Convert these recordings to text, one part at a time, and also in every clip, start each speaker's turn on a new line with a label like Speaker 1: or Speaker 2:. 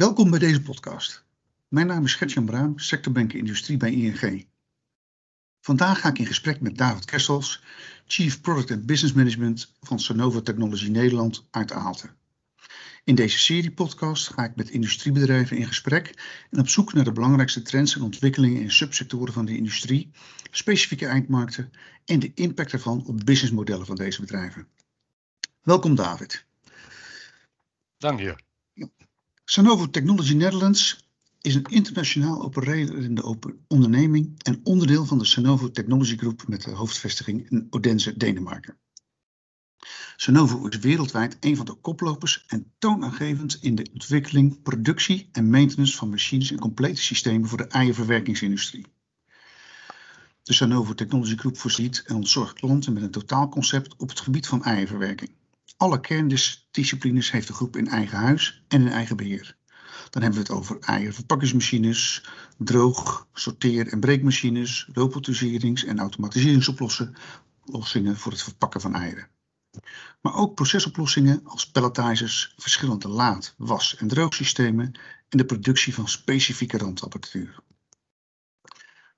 Speaker 1: Welkom bij deze podcast. Mijn naam is Gertjan Bruin, sectorbank industrie bij ING. Vandaag ga ik in gesprek met David Kessels, Chief Product and Business Management van Sanovo Technology Nederland uit Aalten. In deze serie podcast ga ik met industriebedrijven in gesprek en op zoek naar de belangrijkste trends en ontwikkelingen in subsectoren van de industrie, specifieke eindmarkten en de impact ervan op businessmodellen van deze bedrijven. Welkom David.
Speaker 2: Dank je.
Speaker 1: Sanovo Technology Netherlands is een internationaal opererende onderneming en onderdeel van de Sanovo Technology Group met de hoofdvestiging in Odense, Denemarken. Sanovo is wereldwijd een van de koplopers en toonaangevend in de ontwikkeling, productie en maintenance van machines en complete systemen voor de eierverwerkingsindustrie. De Sanovo Technology Group voorziet en ontzorgt klanten met een totaalconcept op het gebied van eierverwerking. Alle kerndisciplines heeft de groep in eigen huis en in eigen beheer. Dan hebben we het over eierverpakkingsmachines, droog, sorteer- en breekmachines, robotiserings- en automatiseringsoplossingen voor het verpakken van eieren. Maar ook procesoplossingen als palletizers, verschillende laad-, was- en droogsystemen en de productie van specifieke randapparatuur.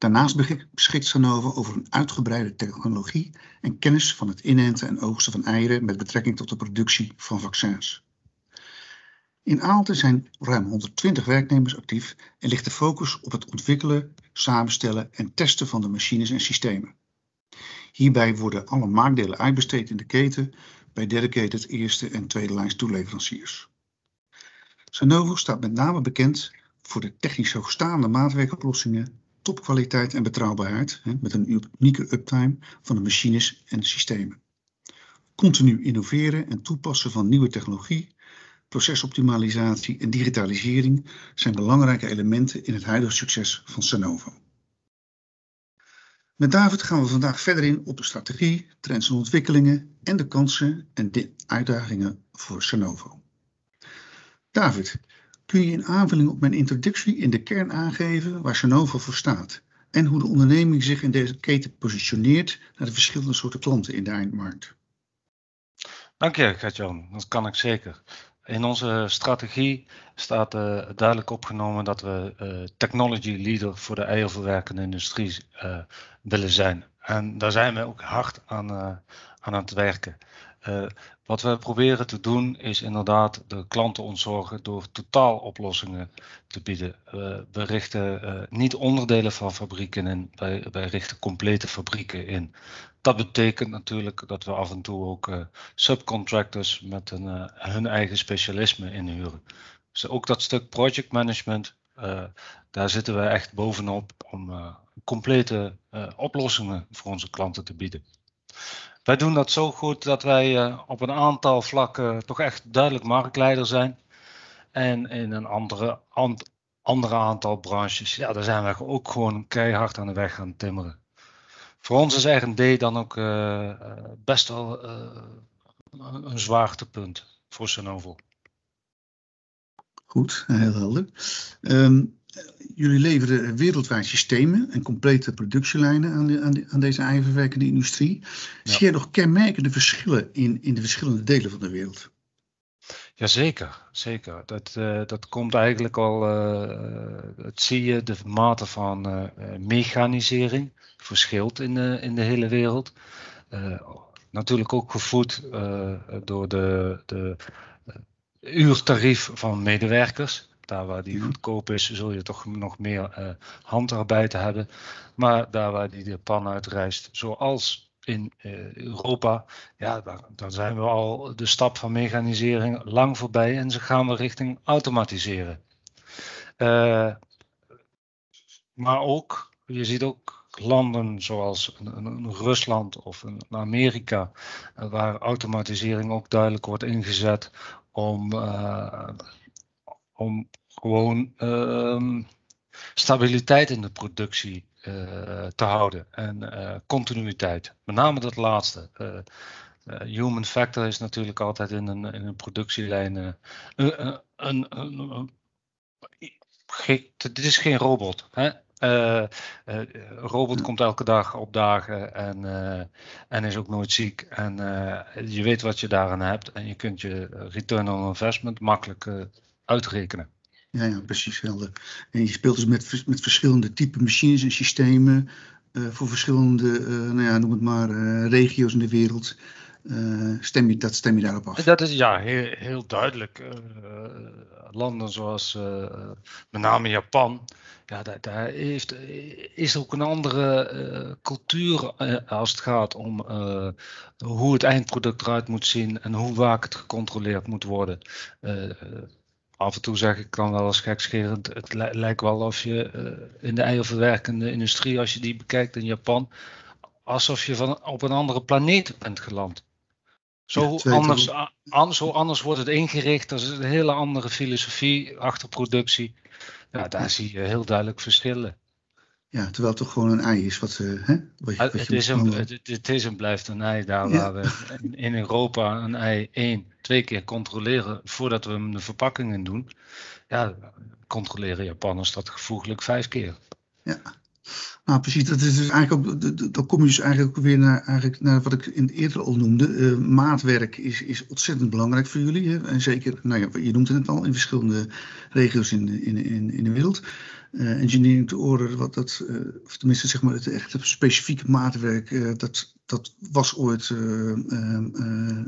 Speaker 1: Daarnaast beschikt Sanovo over een uitgebreide technologie en kennis van het inenten en oogsten van eieren met betrekking tot de productie van vaccins. In Aalten zijn ruim 120 werknemers actief en ligt de focus op het ontwikkelen, samenstellen en testen van de machines en systemen. Hierbij worden alle maakdelen uitbesteed in de keten bij dedicated eerste en tweede lijns toeleveranciers. Sanovo staat met name bekend voor de technisch hoogstaande maatwerkoplossingen, topkwaliteit en betrouwbaarheid met een unieke uptime van de machines en systemen. Continu innoveren en toepassen van nieuwe technologie procesoptimalisatie en digitalisering zijn belangrijke elementen in het huidige succes van Sanovo. Met David gaan we vandaag verder in op de strategie, trends en ontwikkelingen en de kansen en de uitdagingen voor Sanovo. David, kun je in aanvulling op mijn introductie in de kern aangeven waar Sanovo voor staat en hoe de onderneming zich in deze keten positioneert naar de verschillende soorten klanten in de eindmarkt?
Speaker 2: Dank je, Gert-Jan. Dat kan ik zeker. In onze strategie staat uh, duidelijk opgenomen dat we uh, technology leader voor de eierverwerkende industrie uh, willen zijn. En daar zijn we ook hard aan, aan het werken. Wat we proberen te doen is inderdaad de klanten ontzorgen door totaaloplossingen te bieden. we richten niet onderdelen van fabrieken in, wij, wij richten complete fabrieken in. Dat betekent natuurlijk dat we af en toe ook subcontractors met een, hun eigen specialisme inhuren. Dus ook dat stuk project management, daar zitten we echt bovenop om complete oplossingen voor onze klanten te bieden. Wij doen dat zo goed dat wij op een aantal vlakken toch echt duidelijk marktleider zijn. En in een andere, andere aantal branches, ja, daar zijn we ook gewoon keihard aan de weg gaan timmeren voor ons is R&D dan ook uh, best wel een zwaartepunt voor Sanovo.
Speaker 1: Goed, heel helder. Um, jullie leveren wereldwijd systemen en complete productielijnen aan, de, aan, de, aan deze eierverwerkende industrie. Ja. Zie je nog kenmerkende verschillen in, in de verschillende delen van de wereld?
Speaker 2: Jazeker, zeker. Dat, uh, dat komt eigenlijk al, uh, dat zie je, de mate van uh, mechanisering verschilt in de, in de hele wereld. natuurlijk ook gevoed door de, de uurtarief van medewerkers. Daar waar die goedkoop is, zul je toch nog meer handarbeid hebben. Maar daar waar die de pan uitreist, zoals in uh, Europa, ja, dan, dan, zijn we al de stap van mechanisering lang voorbij en ze gaan we richting automatiseren. Uh, maar ook, je ziet ook landen zoals een, een Rusland of een, Amerika, waar automatisering ook duidelijk wordt ingezet om, om gewoon ehm, stabiliteit in de productie uh, te houden en uh, continuïteit. Met name dat laatste. Uh, human factor is natuurlijk altijd in een, in een productielijn een, een, een, een dit is geen robot. Hè? Uh, uh, robot komt elke dag opdagen en, uh, en is ook nooit ziek. En je weet wat je daaraan hebt en je kunt je return on investment makkelijk uitrekenen.
Speaker 1: Ja, ja, precies helder. En je speelt dus met, met verschillende type machines en systemen voor verschillende, nou ja, noem het maar, regio's in de wereld. stem je, dat stem je daarop af?
Speaker 2: Dat is ja, heel, heel duidelijk. landen zoals met name Japan, ja, daar, daar heeft, is ook een andere cultuur als het gaat om hoe het eindproduct eruit moet zien en hoe vaak het gecontroleerd moet worden. Af en toe zeg ik dan wel eens gekscherend, het lijkt wel of je in de eierverwerkende industrie, als je die bekijkt in Japan, alsof je van, op een andere planeet bent geland. Zo, ja, anders, an, zo anders wordt het ingericht, er is een hele andere filosofie achter productie. Ja, daar zie je heel duidelijk verschillen.
Speaker 1: Ja, terwijl het toch gewoon een ei is wat, uh, hè?
Speaker 2: Wat, wat het, is een, het, het, is en blijft een ei. Daar waar we in Europa een ei één, twee keer controleren voordat we hem de verpakking in doen. Ja, controleren Japanners dat gevoeglijk vijf keer.
Speaker 1: Ja, nou, precies. Dat is dus eigenlijk ook, dan kom je dus eigenlijk ook weer naar, eigenlijk naar wat ik in eerder al noemde. Uh, maatwerk is, is ontzettend belangrijk voor jullie. Hè? En zeker, nou ja, je noemt het al, in verschillende regio's in in, in, in de wereld. Uh, engineering to order, wat dat, uh, of tenminste zeg maar het echt specifieke maatwerk, dat, dat was ooit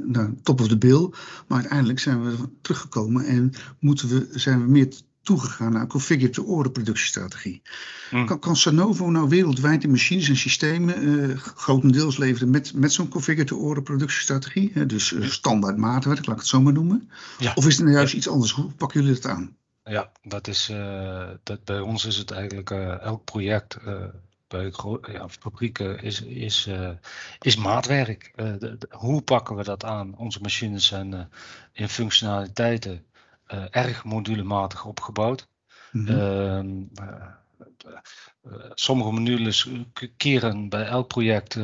Speaker 1: nou, top of the bill. Maar uiteindelijk zijn we teruggekomen en moeten we, zijn we meer toegegaan naar een configure-to-order productiestrategie. Mm. Kan, kan, Sanovo nou wereldwijd de machines en systemen uh, grotendeels leveren met, met zo'n configure-to-order productiestrategie? Hè? Dus uh, standaard maatwerk, laat ik het zo maar noemen. Ja. Of is het nou juist iets anders? Hoe pakken jullie dat aan?
Speaker 2: Ja, dat is, uh, dat, bij ons is het eigenlijk elk project bij ja, fabrieken is, is, is maatwerk. De, de, hoe pakken we dat aan? Onze machines zijn in functionaliteiten erg modulematig opgebouwd. Mm -hmm. sommige modules keren bij elk project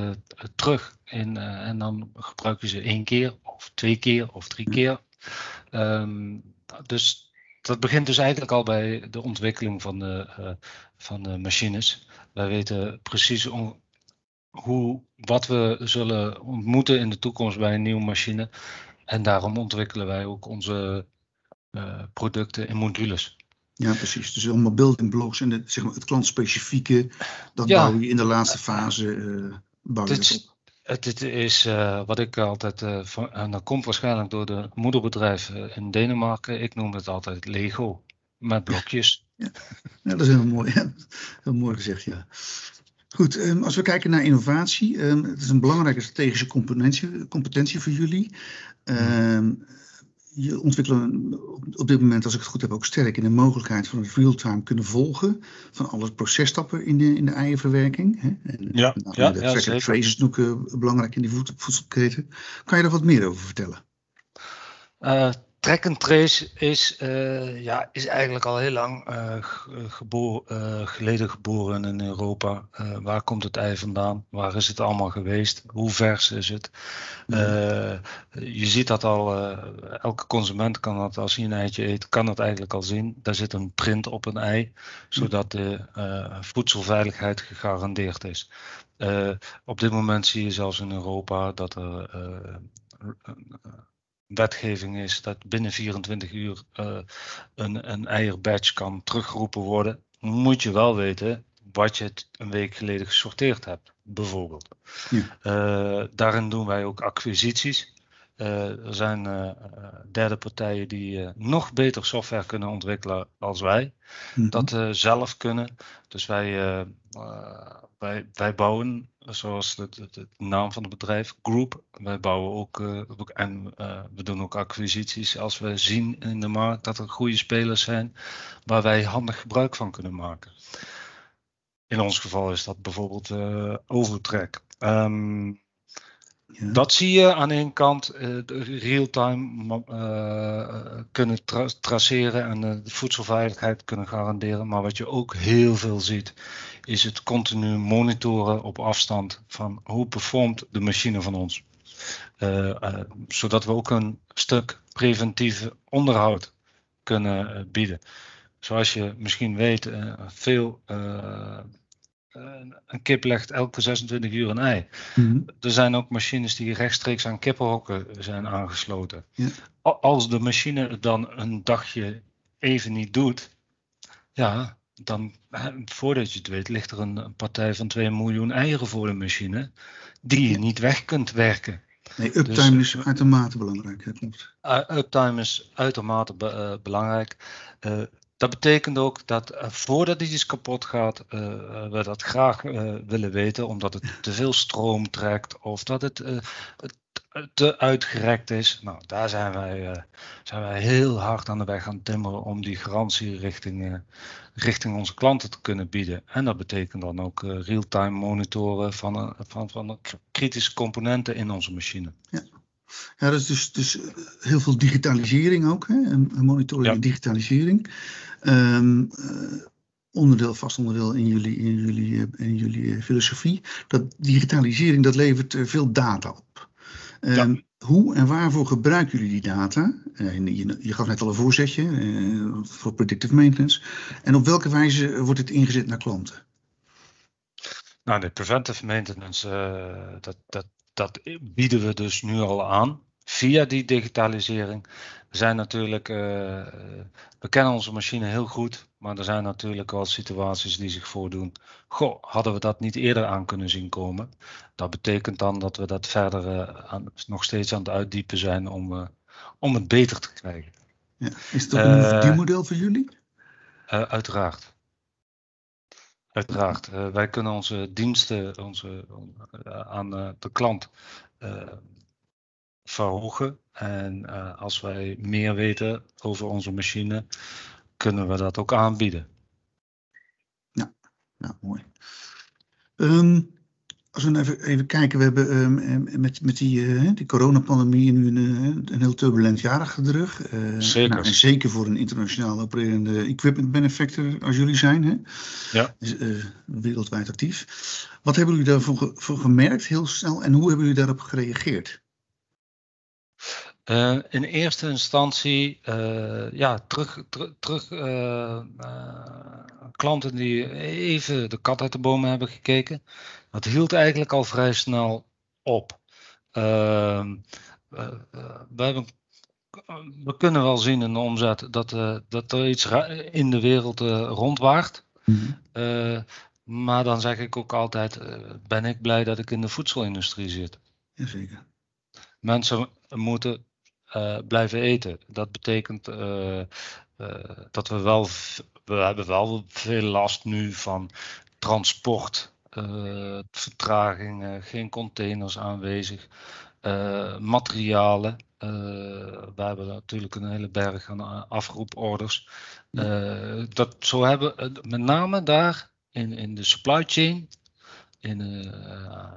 Speaker 2: terug in, en dan gebruiken ze één keer of twee keer of drie keer. Um, dus dat begint dus eigenlijk al bij de ontwikkeling van de, uh, van de machines. Wij weten precies hoe, wat we zullen ontmoeten in de toekomst bij een nieuwe machine. En daarom ontwikkelen wij ook onze uh, producten in modules.
Speaker 1: Ja, precies. Dus allemaal building blocks en het, zeg maar, het klantspecifieke, dat ja. bouw je in de laatste fase uh, bouw je
Speaker 2: dit, het, het is uh, wat ik altijd, uh, van, en dat komt waarschijnlijk door de moederbedrijf in Denemarken, ik noem het altijd Lego, met blokjes.
Speaker 1: Ja, ja dat is heel mooi, heel mooi gezegd, ja. Goed, um, als we kijken naar innovatie, um, het is een belangrijke strategische competentie, competentie voor jullie. Um, je ontwikkelen op dit moment, als ik het goed heb, ook sterk in de mogelijkheid van het real-time kunnen volgen van alle processtappen in de, in de eierverwerking. Hè? En,
Speaker 2: ja,
Speaker 1: nou,
Speaker 2: ja,
Speaker 1: de
Speaker 2: ja,
Speaker 1: trace is ook uh, belangrijk in die voedselketen. Kan je daar wat meer over vertellen?
Speaker 2: Uh, track and trace is, uh, ja, is eigenlijk al heel lang uh, uh, geleden geboren in Europa. waar komt het ei vandaan? Waar is het allemaal geweest? Hoe vers is het? je ziet dat al, elke consument kan dat als hij een eitje eet, kan dat eigenlijk al zien. Daar zit een print op een ei, zodat de voedselveiligheid gegarandeerd is. op dit moment zie je zelfs in Europa dat er wetgeving is dat binnen 24 uur uh, een, een eierbadge kan teruggeroepen worden, moet je wel weten wat je het een week geleden gesorteerd hebt, bijvoorbeeld. Ja. Uh, daarin doen wij ook acquisities. Uh, er zijn derde partijen die nog beter software kunnen ontwikkelen als wij. Mm -hmm. Dat zelf kunnen. Dus wij, wij, wij bouwen zoals de, naam van het bedrijf, Group. Wij bouwen ook, uh, en uh, we doen ook acquisities als we zien in de markt dat er goede spelers zijn waar wij handig gebruik van kunnen maken. In ons geval is dat bijvoorbeeld uh, Overtrack. Um, Dat zie je aan één kant uh, real-time uh, kunnen tra traceren en de voedselveiligheid kunnen garanderen. Maar wat je ook heel veel ziet, is het continu monitoren op afstand van hoe performt de machine van ons. Zodat we ook een stuk preventieve onderhoud kunnen bieden. Zoals je misschien weet, veel een kip legt elke 26 uur een ei. Mm -hmm. Er zijn ook machines die rechtstreeks aan kippenhokken zijn aangesloten. Ja. Als de machine dan een dagje even niet doet, ja, dan voordat je het weet, ligt er een, partij van 2 miljoen eieren voor de machine, die je niet weg kunt werken.
Speaker 1: Nee, uptime dus, is uitermate belangrijk.
Speaker 2: uptime is uitermate belangrijk. Dat betekent ook dat uh, voordat iets kapot gaat, uh, we dat graag willen weten, omdat het te veel stroom trekt of dat het te uitgerekt is. Nou, daar zijn wij, zijn wij heel hard aan de weg gaan timmeren om die garantie richting, richting onze klanten te kunnen bieden. En dat betekent dan ook real-time monitoren van, van, van kritische componenten in onze machine.
Speaker 1: Ja. Ja, dat is dus, dus heel veel digitalisering ook, hè? monitoring en digitalisering. Um, onderdeel, vast onderdeel in jullie, in jullie, eh, in jullie eh, filosofie. Dat digitalisering dat levert veel data op. Um, Hoe en waarvoor gebruiken jullie die data? Uh, je, je, gaf net al een voorzetje uh, voor predictive maintenance. En op welke wijze wordt het ingezet naar klanten?
Speaker 2: Nou, de preventive maintenance, uh, dat, dat, dat bieden we dus nu al aan via die digitalisering. We zijn natuurlijk, uh, we kennen onze machine heel goed, maar er zijn natuurlijk wel situaties die zich voordoen. Goh, hadden we dat niet eerder aan kunnen zien komen? Dat betekent dan dat we dat verder uh, aan, nog steeds aan het uitdiepen zijn om, uh, om het beter te krijgen.
Speaker 1: Ja. Is het ook een verdienmodel voor jullie?
Speaker 2: uiteraard. Uiteraard. wij kunnen onze diensten onze, aan de klant verhogen. En als wij meer weten over onze machine, kunnen we dat ook aanbieden.
Speaker 1: Ja, nou, mooi. Um, als we even, even kijken, we hebben um, met, met die, uh, die coronapandemie nu een, een heel turbulent jaar achter de rug.
Speaker 2: Uh, zeker.
Speaker 1: Nou, en zeker voor een internationaal opererende equipment manufacturer als jullie zijn. Hè?
Speaker 2: Ja.
Speaker 1: Dus, wereldwijd actief. Wat hebben jullie daarvoor voor gemerkt heel snel en hoe hebben jullie daarop gereageerd?
Speaker 2: Uh, in eerste instantie, uh, ja, terug, ter, terug uh, klanten die even de kat uit de bomen hebben gekeken. Dat hield eigenlijk al vrij snel op. Ehm, we, hebben, we kunnen wel zien in de omzet dat, dat er iets in de wereld rondwaart. Mm maar dan zeg ik ook altijd, ben ik blij dat ik in de voedselindustrie zit.
Speaker 1: Jazeker.
Speaker 2: Mensen moeten uh, blijven eten. Dat betekent uh, uh, dat we wel, we hebben wel veel last nu van transport, vertragingen, geen containers aanwezig, materialen. we hebben natuurlijk een hele berg aan afroeporders. dat, zo hebben met name daar in, in de supply chain in uh,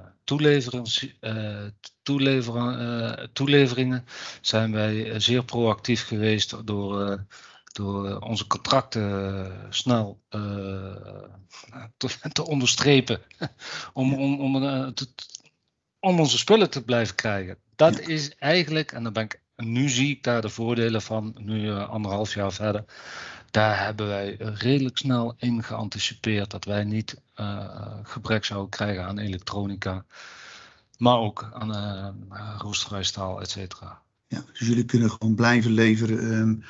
Speaker 2: toeleveringen zijn wij zeer proactief geweest door, door onze contracten snel te, te, onderstrepen. om, om, om, te, om onze spullen te blijven krijgen. Dat is eigenlijk, en dan ben ik, nu zie ik daar de voordelen van, nu anderhalf jaar verder daar hebben wij redelijk snel in geanticipeerd dat wij niet uh, gebrek zouden krijgen aan elektronica, maar ook aan uh, roosterhuisstaal, et cetera.
Speaker 1: Ja, dus jullie kunnen gewoon blijven leveren, um,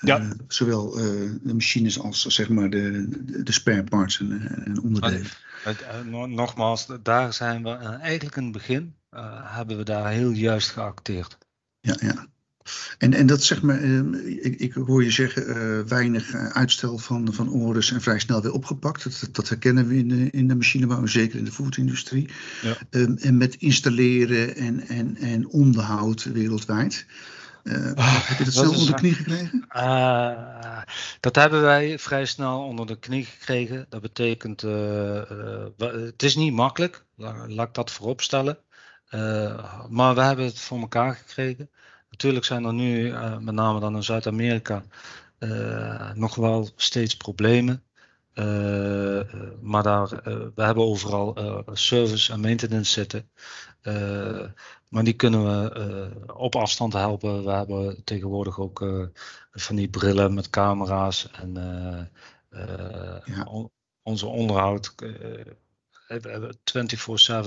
Speaker 1: ja. uh, zowel de machines als zeg maar de, de, de spare parts en, en onderdelen.
Speaker 2: nogmaals, daar zijn we eigenlijk in het begin, hebben we daar heel juist geacteerd.
Speaker 1: Ja, ja. En, en dat zeg maar, ehm, ik, ik hoor je zeggen, uh, weinig eh, uitstel van, van orders en vrij snel weer opgepakt. Dat, dat herkennen we in de, in de machinebouw, zeker in de voedselindustrie. Ja. Um, en met installeren en, en, en onderhoud wereldwijd. Uh, heb je dat, snel onder de knie gekregen?
Speaker 2: Uh, dat hebben wij vrij snel onder de knie gekregen. Dat betekent, het is niet makkelijk, laat ik dat vooropstellen. maar we hebben het voor elkaar gekregen. Natuurlijk zijn er nu, uh, met name dan in Zuid-Amerika, uh, nog wel steeds problemen. Uh, maar daar, we hebben overal service en maintenance zitten. maar die kunnen we op afstand helpen. We hebben tegenwoordig ook van die brillen met camera's en ja. on, onze onderhoud.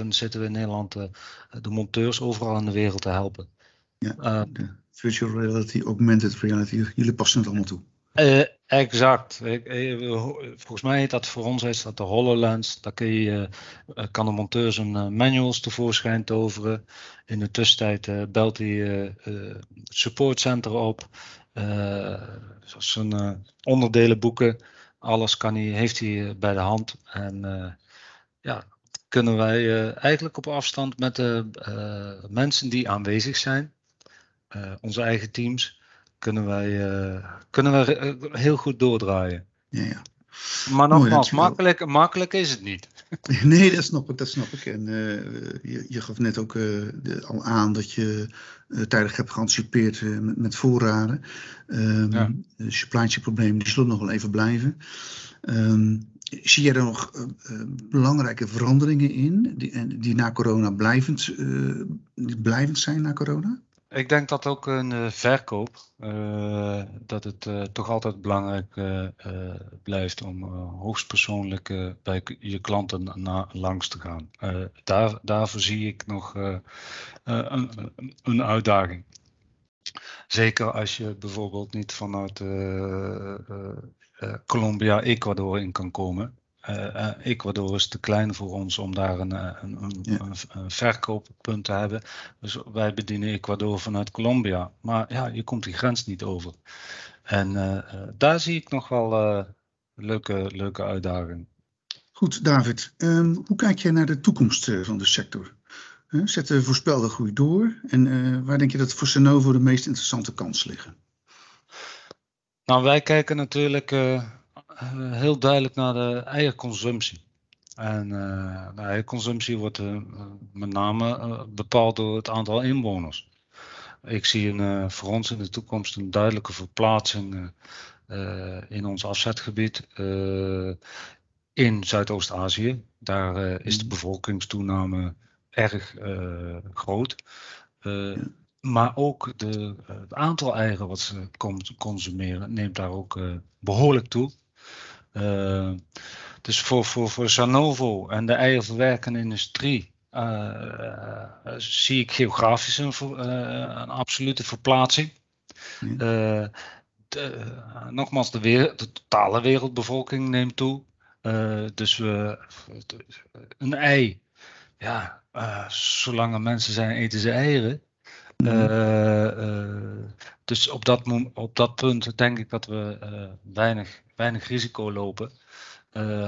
Speaker 2: 24-7 zitten we in Nederland de monteurs overal in de wereld te helpen.
Speaker 1: Ja, uh, virtual reality, augmented reality, jullie passen het allemaal toe.
Speaker 2: Uh, exact. volgens mij heet dat voor ons is dat de HoloLens. Daar kun je, kan de monteur zijn manuals tevoorschijn toveren. In de tussentijd belt hij het supportcenter op. zijn onderdelenboeken. Alles kan hij, heeft hij bij de hand. En ja, kunnen wij eigenlijk op afstand met de mensen die aanwezig zijn, onze eigen teams, kunnen wij, kunnen wij heel goed doordraaien.
Speaker 1: Ja, ja.
Speaker 2: Maar nogmaals, makkelijk, makkelijk is het niet.
Speaker 1: Nee, dat snap ik. Dat snap ik. En je, je, gaf net ook de, al aan dat je tijdig hebt geanticipeerd met, met, voorraden. Um, ja. De supply chain problemen die zullen nog wel even blijven. Um, Zie jij er nog belangrijke veranderingen in die, die na corona blijvend, blijvend zijn na corona?
Speaker 2: Ik denk dat ook een verkoop, dat het toch altijd belangrijk blijft om hoogstpersoonlijk bij je klanten langs te gaan. daar, daarvoor zie ik nog een, een uitdaging. Zeker als je bijvoorbeeld niet vanuit uh, Colombia, Ecuador in kan komen. Uh, Ecuador is te klein voor ons om daar een, een, een, een, verkooppunt te hebben. Dus wij bedienen Ecuador vanuit Colombia. Maar ja, je komt die grens niet over. En daar zie ik nog wel leuke, leuke uitdagingen.
Speaker 1: Goed, David. Um, hoe kijk jij naar de toekomst van de sector? Zet de voorspelde groei door? En waar denk je dat voor Sanovo de meest interessante kansen liggen?
Speaker 2: Nou, wij kijken natuurlijk uh, heel duidelijk naar de eierconsumptie. En uh, de eierconsumptie wordt uh, met name bepaald door het aantal inwoners. Ik zie een, voor ons in de toekomst een duidelijke verplaatsing in ons afzetgebied in Zuidoost-Azië. Daar is de mm. bevolkingstoename erg groot. Maar ook de, het aantal eieren wat ze consumeren neemt daar ook behoorlijk toe. Uh, dus voor, voor, voor Sanovo en de eierverwerkende industrie uh, zie ik geografisch een, een absolute verplaatsing. Ja. De, nogmaals, de, wereld, de, totale wereldbevolking neemt toe. dus we, een ei, ja, zolang er mensen zijn, eten ze eieren. Uh, dus op dat, op dat punt denk ik dat we uh, weinig, weinig risico lopen.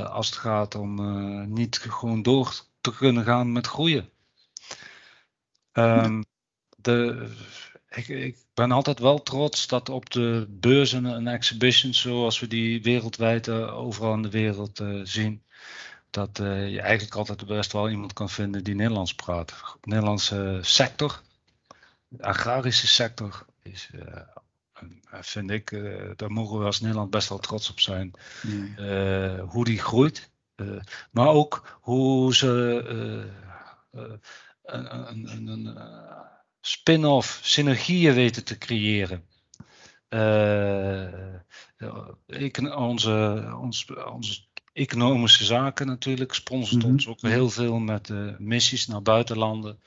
Speaker 2: als het gaat om niet gewoon door te kunnen gaan met groeien. Um, de, ik, ik, ben altijd wel trots dat op de beurzen en exhibitions, zoals we die wereldwijd overal in de wereld zien, dat je eigenlijk altijd best wel iemand kan vinden die Nederlands praat. Nederlandse sector de agrarische sector is, uh, vind ik, uh, daar mogen we als Nederland best wel trots op zijn. Hoe die groeit. maar ook hoe ze een, een, een spin-off synergieën weten te creëren. Ik, onze, ons, onze economische zaken natuurlijk sponsort ons ook heel veel met missies naar buitenlanden.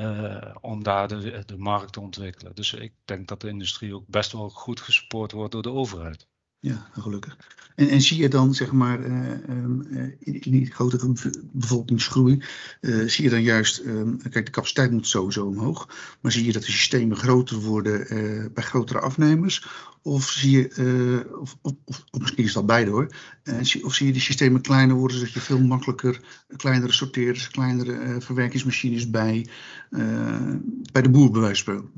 Speaker 2: Uh, om daar de, de markt te ontwikkelen. Dus ik denk dat de industrie ook best wel goed gesupport wordt door de overheid.
Speaker 1: Ja, gelukkig. En, en zie je dan, zeg maar, uh, in, in, die grotere bevolkingsgroei, uh, zie je dan juist, um, kijk, de capaciteit moet sowieso omhoog, maar zie je dat de systemen groter worden bij grotere afnemers? Of zie je, of, of, of, misschien is dat beide hoor, of zie je die systemen kleiner worden, zodat je veel makkelijker kleinere sorteerders, kleinere verwerkingsmachines bij, bij de boer bij wijze van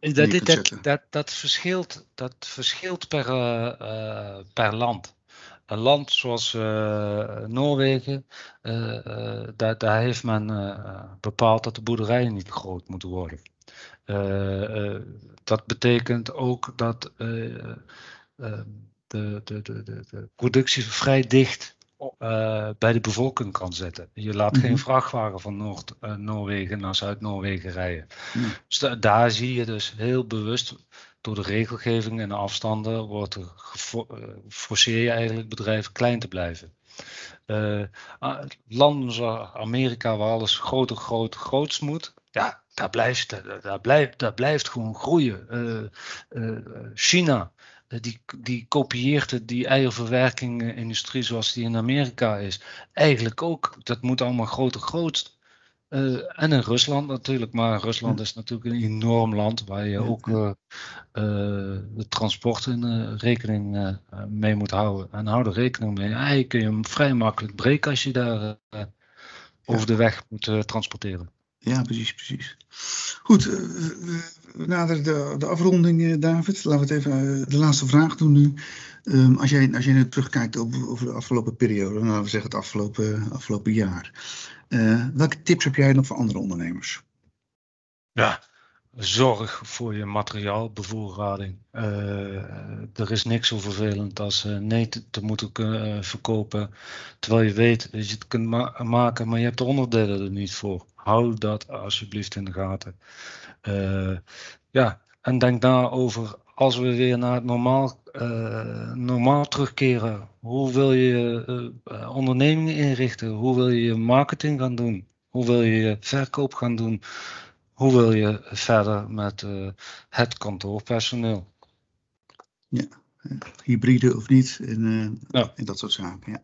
Speaker 2: dat, dat, dat, dat, verschilt, dat verschilt per uh, per land. Een land zoals uh, Noorwegen, uh, daar, daar, heeft men bepaald dat de boerderijen niet groot moeten worden. Dat betekent ook dat de, de, de, de, de productie vrij dicht uh, bij de bevolking kan zetten. Je laat geen mhm. vrachtwagen van Noord-Noorwegen uh, naar Zuid-Noorwegen rijden. Dus daar zie je dus heel bewust door de regelgeving en de afstanden wordt er uh, forceer je eigenlijk bedrijven klein te blijven. Uh, landen zoals Amerika, waar alles groter, groot, groots moet, ja, daar blijft, daar, blijft, daar blijft gewoon groeien. Uh, China, die, die kopieert die eierverwerking-industrie zoals die in Amerika is. Eigenlijk ook. Dat moet allemaal groter groot. Uh, en in Rusland natuurlijk, maar Rusland is natuurlijk een enorm land waar je ook uh, uh, de transport in rekening mee moet houden. En hou er rekening mee. Eigenlijk kun je hem vrij makkelijk breken als je daar over de weg moet transporteren.
Speaker 1: Ja, precies, precies. Goed, we naderen de, de afronding, David. Laten we het even de laatste vraag doen nu. Um, als, jij, als jij nu terugkijkt op, over de afgelopen periode, laten we zeggen het afgelopen, afgelopen jaar. Welke tips heb jij nog voor andere ondernemers?
Speaker 2: Ja, zorg voor je materiaalbevoorrading. Er is niks zo vervelend als uh, nee te, te moeten verkopen. Terwijl je weet dat je het kunt ma maken, maar je hebt de onderdelen er niet voor. Hou dat alsjeblieft in de gaten. ja, en denk na over als we weer naar het normaal, uh, normaal terugkeren, hoe wil je uh, ondernemingen inrichten? Hoe wil je marketing gaan doen? Hoe wil je verkoop gaan doen? Hoe wil je verder met het kantoorpersoneel?
Speaker 1: Ja, hybride of niet en, ja. en dat soort zaken. Ja.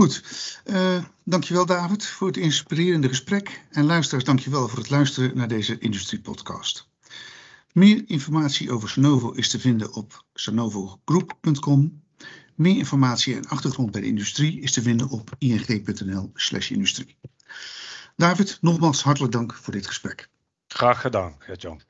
Speaker 1: Goed, uh, dankjewel David voor het inspirerende gesprek. En luisteraars, dankjewel voor het luisteren naar deze industriepodcast. Meer informatie over Sanovo is te vinden op sanovogroup.com. Meer informatie en achtergrond bij de industrie is te vinden op ing.nl/industrie. David, nogmaals hartelijk dank voor dit gesprek.
Speaker 2: Graag gedaan, Gert-Jan.